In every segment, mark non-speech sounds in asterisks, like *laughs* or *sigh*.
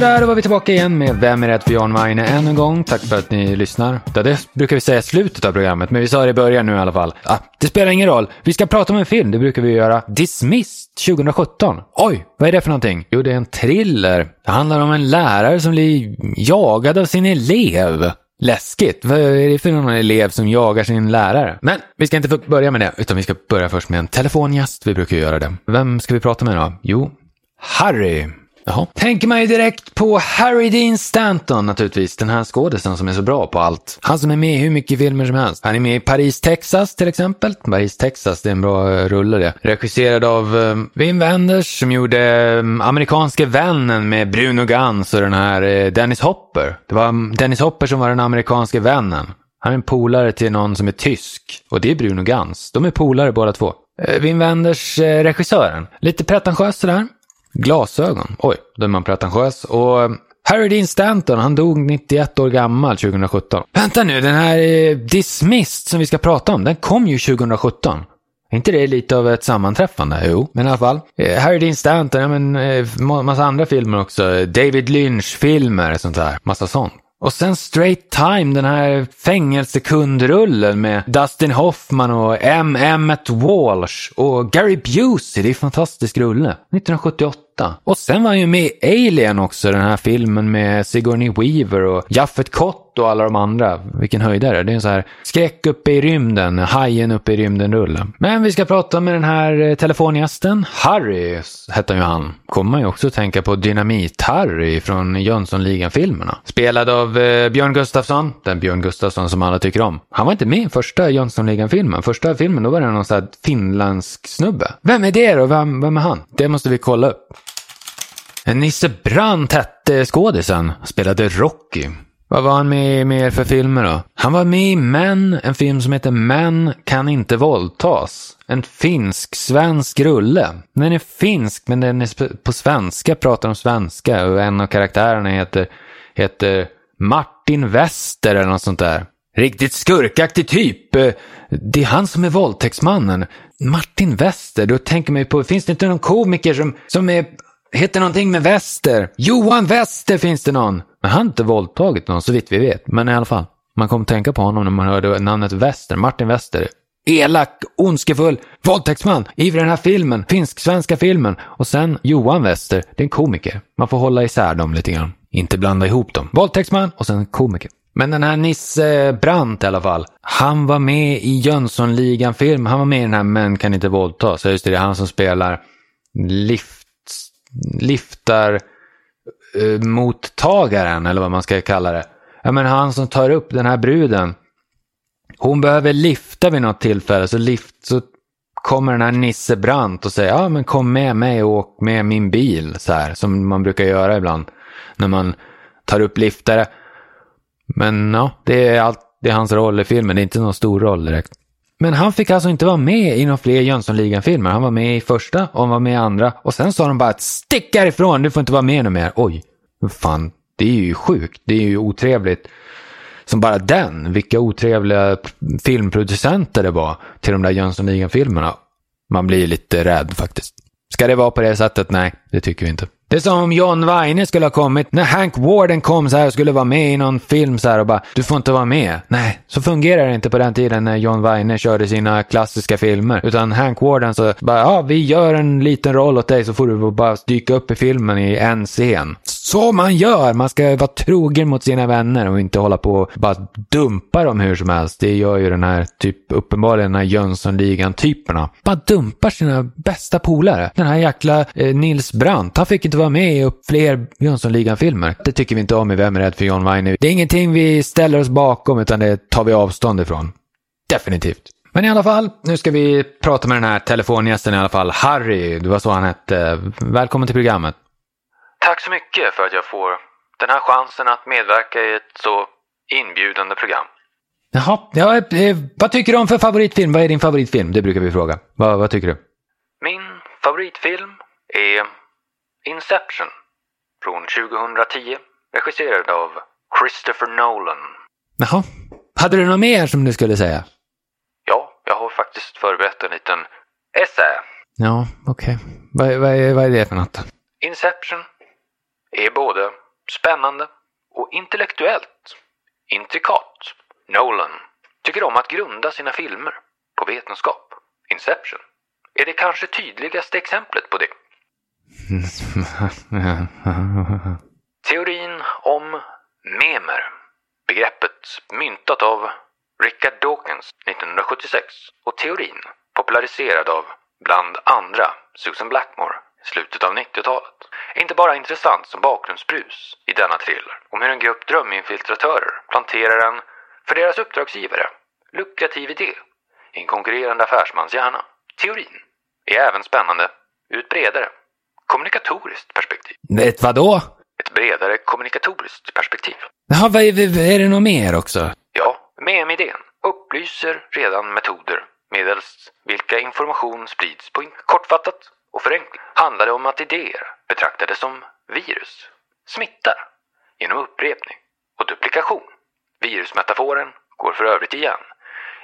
Sådär, då var vi tillbaka igen med Vem är rädd för Jan Weine än en gång. Tack för att ni lyssnar. Ja, det brukar vi säga i slutet av programmet, men vi sa det i början nu i alla fall. Ah, det spelar ingen roll. Vi ska prata om en film, det brukar vi göra. Dismissed 2017. Oj, vad är det för någonting? Jo, det är en thriller. Det handlar om en lärare som blir jagad av sin elev. Läskigt. Vad är det för någon elev som jagar sin lärare? Men vi ska inte börja med det, utan vi ska börja först med en telefongäst. Vi brukar göra det. Vem ska vi prata med då? Jo, Harry. Jaha. Tänker man ju direkt på Harry Dean Stanton naturligtvis. Den här skådisen som är så bra på allt. Han som är med i hur mycket filmer som helst. Han är med i Paris, Texas till exempel. Paris, Texas, det är en bra uh, rulle det. Regisserad av um, Wim Wenders som gjorde um, Amerikanske vännen med Bruno Gans och den här uh, Dennis Hopper. Det var um, Dennis Hopper som var den amerikanske vännen. Han är en polare till någon som är tysk. Och det är Bruno Gans. De är polare båda två. Wim Wenders, regissören. Lite pretentiös sådär. Glasögon. Oj, då är man pretentiös. Och eh, Harry Dean Stanton, han dog 91 år gammal 2017. Vänta nu, den här eh, Dismissed som vi ska prata om, den kom ju 2017. Är inte det lite av ett sammanträffande? Jo, men i alla fall. Eh, Harry Dean Stanton, ja men eh, massa andra filmer också. David Lynch-filmer, sånt där. Massa sånt. Och sen Straight Time, den här fängelsekundrullen med Dustin Hoffman och M. Emmett Walsh och Gary Busey. Det är en fantastisk rulle. 1978. Och sen var han ju med i Alien också, den här filmen med Sigourney Weaver och Jaffet Kott och alla de andra. Vilken höjdare. Det är en så här skräck uppe i rymden, hajen uppe i rymden-rulle. Men vi ska prata med den här eh, telefongästen. Harry hette ju han. Kommer man ju också tänka på Dynamit-Harry från Jönssonligan-filmerna. Spelad av eh, Björn Gustafsson. Den Björn Gustafsson som alla tycker om. Han var inte med i första Jönssonligan-filmen. Första filmen, då var det någon sån här finländsk snubbe. Vem är det då? Vem, vem är han? Det måste vi kolla upp. Nisse Brandt hette skådisen. Spelade Rocky. Vad var han med i mer för filmer då? Han var med i Män, en film som heter Män kan inte våldtas. En finsk-svensk rulle. Den är finsk, men den är på svenska, pratar om svenska. Och en av karaktärerna heter, heter Martin Wester eller något sånt där. Riktigt skurkaktig typ. Det är han som är våldtäktsmannen. Martin Wester, då tänker man ju på, finns det inte någon komiker som, som är Heter någonting med Wester. Johan Wester finns det någon. Men han har inte våldtagit någon så vitt vi vet. Men i alla fall. Man kom att tänka på honom när man hörde namnet Wester. Martin Wester. Elak, ondskefull, våldtäktsman i den här filmen. Finsk-svenska filmen. Och sen Johan Wester. Det är en komiker. Man får hålla isär dem lite grann. Inte blanda ihop dem. Våldtäktsman och sen komiker. Men den här Nisse Brandt i alla fall. Han var med i Jönssonligan-film. Han var med i den här Män kan inte våldta. Så just det, det är han som spelar Liff liftar eh, mottagaren eller vad man ska kalla det. Ja men han som tar upp den här bruden. Hon behöver lifta vid något tillfälle så, lift, så kommer den här Nisse Brandt och säger ja men kom med mig och åk med min bil så här som man brukar göra ibland när man tar upp liftare. Men ja, det är, allt, det är hans roll i filmen, det är inte någon stor roll direkt. Men han fick alltså inte vara med i några fler Jönssonligan-filmer. Han var med i första och han var med i andra. Och sen sa de bara att stick härifrån, du får inte vara med något mer. Oj, fan, det är ju sjukt. Det är ju otrevligt. Som bara den, vilka otrevliga filmproducenter det var till de där Jönssonligan-filmerna. Man blir lite rädd faktiskt. Ska det vara på det sättet? Nej, det tycker vi inte. Det är som om John Weine skulle ha kommit när Hank Warden kom så här och skulle vara med i någon film så här och bara du får inte vara med. Nej, så fungerar det inte på den tiden när John Weine körde sina klassiska filmer. Utan Hank Warden så bara ja, vi gör en liten roll åt dig så får du bara dyka upp i filmen i en scen. Så man gör! Man ska vara trogen mot sina vänner och inte hålla på och bara dumpa dem hur som helst. Det gör ju den här typ uppenbarligen den här Jönssonligan-typerna. Bara dumpar sina bästa polare. Den här jäkla eh, Nils Brandt, han fick inte vara med i fler Jönssonligan-filmer. Det tycker vi inte om i Vem är rädd för John Wayne. Det är ingenting vi ställer oss bakom utan det tar vi avstånd ifrån. Definitivt. Men i alla fall, nu ska vi prata med den här telefongästen i alla fall. Harry, det var så han hette. Välkommen till programmet. Tack så mycket för att jag får den här chansen att medverka i ett så inbjudande program. Jaha, ja, eh, vad tycker du om för favoritfilm? Vad är din favoritfilm? Det brukar vi fråga. Vad, vad tycker du? Min favoritfilm är Inception från 2010, regisserad av Christopher Nolan. Jaha. Hade du något mer som du skulle säga? Ja, jag har faktiskt förberett en liten essä. Ja, okej. Okay. Vad, vad, vad är det för något? Inception är både spännande och intellektuellt intrikat. Nolan tycker om att grunda sina filmer på vetenskap. Inception är det kanske tydligaste exemplet på det. *laughs* Teorin om memer. Begreppet myntat av Richard Dawkins 1976 och teorin populariserad av bland andra Susan Blackmore slutet av 90-talet är inte bara intressant som bakgrundsbrus i denna thriller om hur en grupp dröminfiltratörer planterar en, för deras uppdragsgivare, lukrativ idé i en konkurrerande affärsmans hjärna. Teorin är även spännande ur ett bredare, kommunikatoriskt perspektiv. Ett vadå? Ett bredare kommunikatoriskt perspektiv. Jaha, vad är, är det något mer också? Ja, MEM-idén upplyser redan metoder medelst vilka information sprids på kortfattat och förenklat handlar det om att idéer betraktade som virus smittar genom upprepning och duplikation. Virusmetaforen går för övrigt igen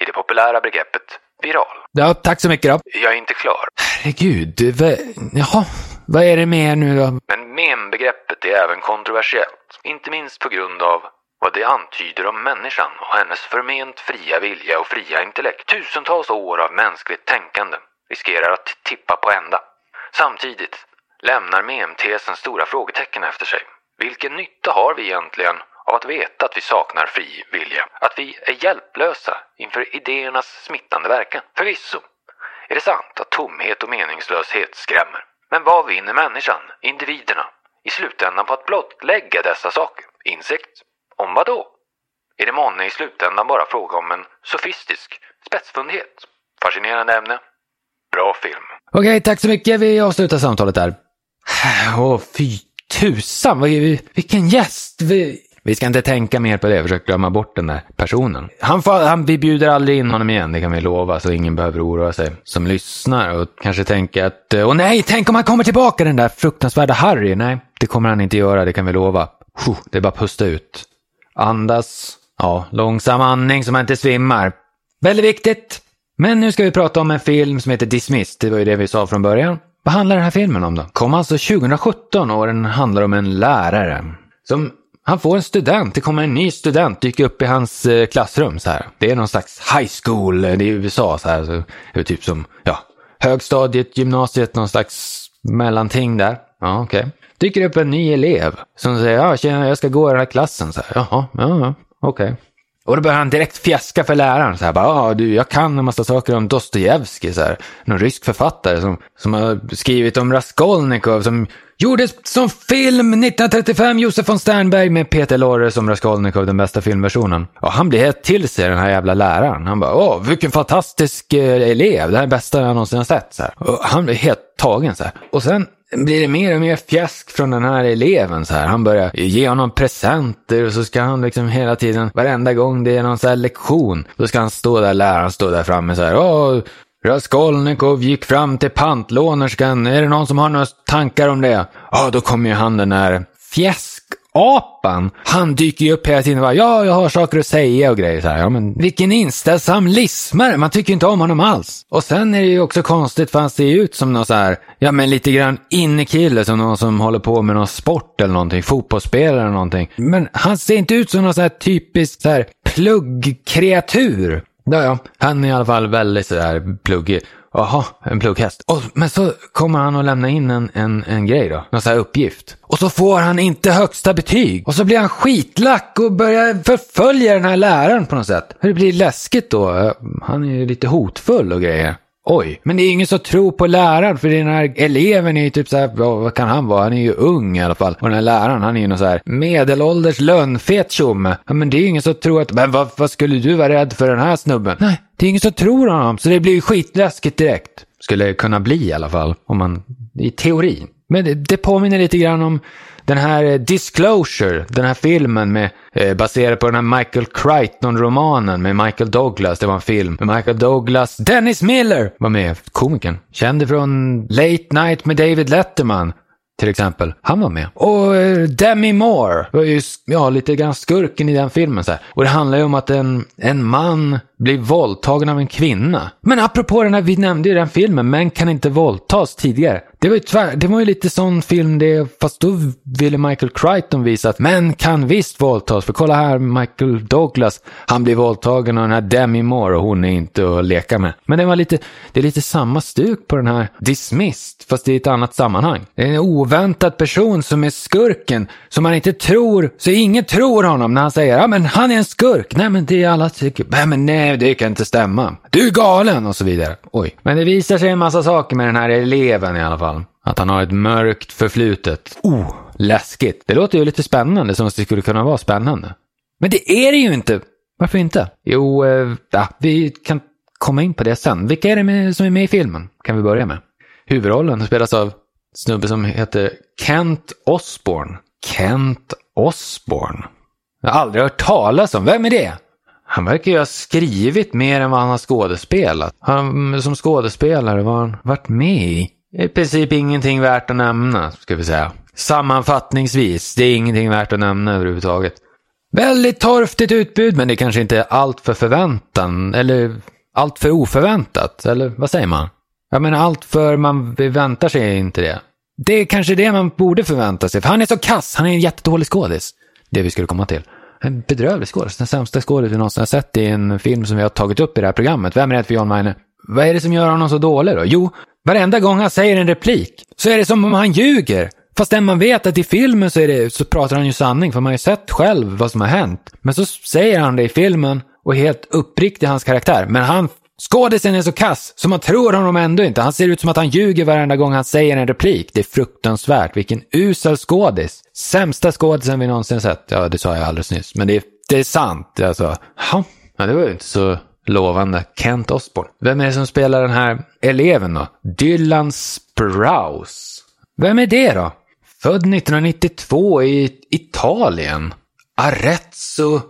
i det populära begreppet viral. Ja, tack så mycket då. Jag är inte klar, Herregud, vad, jaha, vad är det mer nu då? men mem-begreppet är även kontroversiellt. Inte minst på grund av vad det antyder om människan och hennes förment fria vilja och fria intellekt. Tusentals år av mänskligt tänkande riskerar att tippa på ända. Samtidigt lämnar mem-tesen stora frågetecken efter sig. Vilken nytta har vi egentligen av att veta att vi saknar fri vilja? Att vi är hjälplösa inför idéernas smittande verkan? Förvisso är det sant att tomhet och meningslöshet skrämmer. Men vad vinner människan, individerna, i slutändan på att blottlägga dessa saker? Insikt? Om vad då? Är det månne i slutändan bara fråga om en sofistisk spetsfundighet? Fascinerande ämne. Bra film. Okej, tack så mycket. Vi avslutar samtalet där. Åh, fy tusan. Vad, vilken gäst. Vi, vi ska inte tänka mer på det. Försök glömma bort den där personen. Han får, han, vi bjuder aldrig in honom igen, det kan vi lova. Så ingen behöver oroa sig som lyssnar och kanske tänka att eh, åh nej, tänk om han kommer tillbaka den där fruktansvärda Harry. Nej, det kommer han inte göra, det kan vi lova. Puh, det är bara att pusta ut. Andas. Ja, långsam andning så man inte svimmar. Väldigt viktigt. Men nu ska vi prata om en film som heter Dismissed. Det var ju det vi sa från början. Vad handlar den här filmen om då? Kom alltså 2017 och den handlar om en lärare. Som, han får en student, det kommer en ny student dyka upp i hans eh, klassrum så här. Det är någon slags high school, eh, det är i USA så här. Så, det är typ som, ja, högstadiet, gymnasiet, någon slags mellanting där. Ja, okej. Dyker upp en ny elev som säger, ja tjena, jag ska gå i den här klassen. Så här, Jaha, ja, ja, okej. Och då börjar han direkt fjäska för läraren. Så här, bara, ah, du, jag kan en massa saker om Dostojevskij. Så här. Någon rysk författare som, som har skrivit om Raskolnikov som gjordes som film 1935, Josef von Sternberg med Peter Lorre som Raskolnikov, den bästa filmversionen. Och han blir helt till sig, den här jävla läraren. Han bara, åh, vilken fantastisk eh, elev, det här är det bästa jag någonsin har sett. Så här. Och han blir helt tagen så här. Och sen blir det mer och mer fjäsk från den här eleven så här. Han börjar ge honom presenter och så ska han liksom hela tiden, varenda gång det är någon så här lektion, då ska han stå där, läraren stå där framme så här. Åh, Raskolnikov gick fram till pantlånerskan. Är det någon som har några tankar om det? Ja, då kommer ju han den där Apan, Han dyker ju upp hela tiden och bara, ja, jag har saker att säga och grejer så här. Ja, men vilken inställsam lismare. Man tycker inte om honom alls. Och sen är det ju också konstigt för han ser ju ut som någon så här, ja men lite grann innekille som någon som håller på med någon sport eller någonting, fotbollsspelare eller någonting. Men han ser inte ut som någon så här typisk så här pluggkreatur. Ja, ja, han är i alla fall väldigt sådär pluggig. Jaha, en plugghäst. Och, men så kommer han och lämna in en, en, en grej då, någon sån här uppgift. Och så får han inte högsta betyg. Och så blir han skitlack och börjar förfölja den här läraren på något sätt. Det blir läskigt då. Han är ju lite hotfull och grejer. Oj, men det är ingen som tror på läraren för den här eleven är ju typ så här, vad kan han vara? Han är ju ung i alla fall. Och den här läraren, han är ju någon så här medelålders lönnfet tjomme. Ja, men det är ju ingen som tror att, men vad, vad skulle du vara rädd för den här snubben? Nej, det är ingen som tror honom, så det blir ju skitläskigt direkt. Skulle det kunna bli i alla fall, om man, i teorin. Men det, det påminner lite grann om den här eh, Disclosure, den här filmen med, eh, baserad på den här Michael Crichton-romanen med Michael Douglas. Det var en film med Michael Douglas. Dennis Miller var med, komikern. Känd från Late Night med David Letterman. Till exempel. Han var med. Och eh, Demi Moore var ju ja, lite grann skurken i den filmen. Så här. Och det handlar ju om att en, en man blir våldtagen av en kvinna. Men apropå den här, vi nämnde ju den filmen, Män kan inte våldtas tidigare. Det var ju tvär, det var ju lite sån film det, fast då ville Michael Crichton visa att män kan visst våldtas. För kolla här, Michael Douglas, han blir våldtagen av den här Demi Moore och hon är inte att leka med. Men det var lite, det är lite samma stuk på den här Dismissed, fast i ett annat sammanhang. Det är en oväntad person som är skurken, som man inte tror, så ingen tror honom när han säger ja men han är en skurk. Nej men det är alla tycker, nej men nej det kan inte stämma. Du är galen och så vidare. Oj. Men det visar sig en massa saker med den här eleven i alla fall. Att han har ett mörkt förflutet. Oh, läskigt. Det låter ju lite spännande, som att det skulle kunna vara spännande. Men det är det ju inte. Varför inte? Jo, eh, ja, vi kan komma in på det sen. Vilka är det med, som är med i filmen? Kan vi börja med. Huvudrollen spelas av snubbe som heter Kent Osborne. Kent Osborne? Jag har aldrig hört talas om. Vem är det? Han verkar ju ha skrivit mer än vad han har skådespelat. Han, som skådespelare, vad har han varit med i? I princip ingenting värt att nämna, ska vi säga. Sammanfattningsvis, det är ingenting värt att nämna överhuvudtaget. Väldigt torftigt utbud, men det kanske inte är allt för förväntan, eller allt för oförväntat, eller vad säger man? Jag menar, allt för man väntar sig inte det. Det är kanske det man borde förvänta sig, för han är så kass, han är en jättedålig skådis. Det vi skulle komma till. En bedrövlig skådis, den sämsta skådis vi någonsin har sett i en film som vi har tagit upp i det här programmet. Vem är rädd för John Weine? Vad är det som gör honom så dålig då? Jo, varenda gång han säger en replik så är det som om han ljuger. Fastän man vet att i filmen så, är det, så pratar han ju sanning, för man har ju sett själv vad som har hänt. Men så säger han det i filmen och är helt uppriktig i hans karaktär. Men han, skådisen är så kass, så man tror honom ändå inte. Han ser ut som att han ljuger varenda gång han säger en replik. Det är fruktansvärt. Vilken usel skådis. Sämsta skådisen vi någonsin sett. Ja, det sa jag alldeles nyss. Men det är, det är sant. Alltså, ja, det var ju inte så lovande. Kent Osborne. Vem är det som spelar den här eleven då? Dylan Sprouse. Vem är det då? Född 1992 i Italien. Arezzo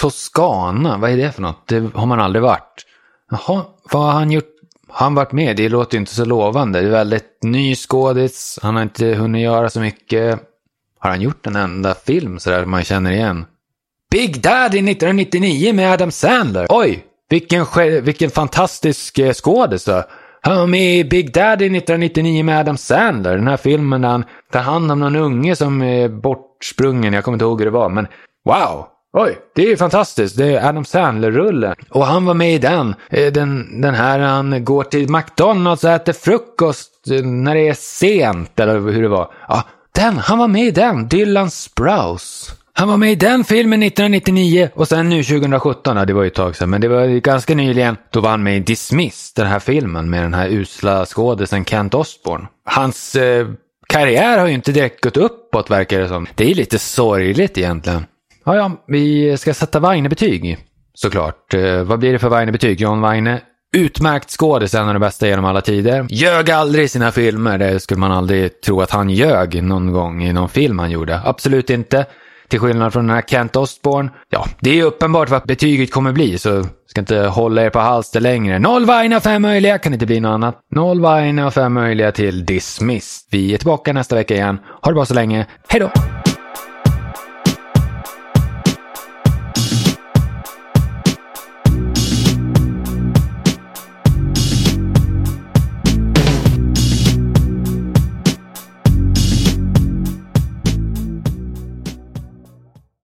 Toscana. Vad är det för något? Det har man aldrig varit. Jaha, vad har han gjort? Har han varit med? Det låter ju inte så lovande. Det är väldigt ny skådis. Han har inte hunnit göra så mycket. Har han gjort en enda film sådär man känner igen? Big Daddy 1999 med Adam Sandler. Oj, vilken, vilken fantastisk eh, skådis då. Han var med i Big Daddy 1999 med Adam Sandler. Den här filmen där han tar hand om någon unge som är bortsprungen. Jag kommer inte ihåg hur det var, men wow! Oj, det är ju fantastiskt. Det är Adam Sandler-rullen. Och han var med i den. Eh, den. Den här han går till McDonalds och äter frukost eh, när det är sent, eller hur det var. Ja, den, han var med i den. Dylan Sprouse. Han var med i den filmen 1999 och sen nu 2017, ja, det var ju ett tag sedan, men det var ganska nyligen. Då var han med i Dismiss, den här filmen med den här usla skådisen Kent Osborne. Hans eh, karriär har ju inte direkt gått uppåt verkar det som. Det är lite sorgligt egentligen. Ja, ja, vi ska sätta Weine-betyg såklart. Eh, vad blir det för Weine-betyg? John Weine Utmärkt skådis, en av de bästa genom alla tider. Ljög aldrig i sina filmer, det skulle man aldrig tro att han ljög någon gång i någon film han gjorde. Absolut inte. Till skillnad från den här Kent Ostborn. Ja, det är uppenbart vad betyget kommer bli, så ska inte hålla er på halster längre. Noll Vaina, fem möjliga, kan inte bli något annat. Noll Vaina och fem möjliga till Dismissed. Vi är tillbaka nästa vecka igen. Ha det bra så länge. Hej då!